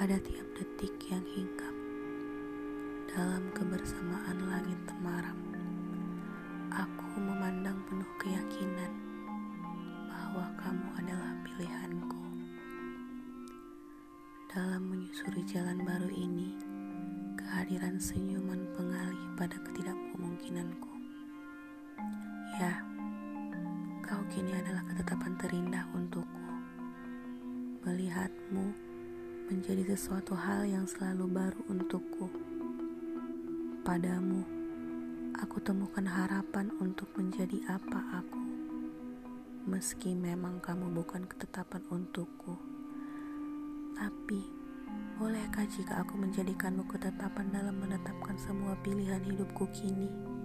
Pada tiap detik yang hinggap dalam kebersamaan langit temaram, aku memandang penuh keyakinan bahwa kamu adalah pilihanku. Dalam menyusuri jalan baru ini, kehadiran senyuman pengalih pada ketidakmungkinanku. Ya, kau kini adalah ketetapan terindah untukku. Melihatmu menjadi sesuatu hal yang selalu baru untukku. Padamu, aku temukan harapan untuk menjadi apa aku. Meski memang kamu bukan ketetapan untukku, tapi bolehkah jika aku menjadikanmu ketetapan dalam menetapkan semua pilihan hidupku kini?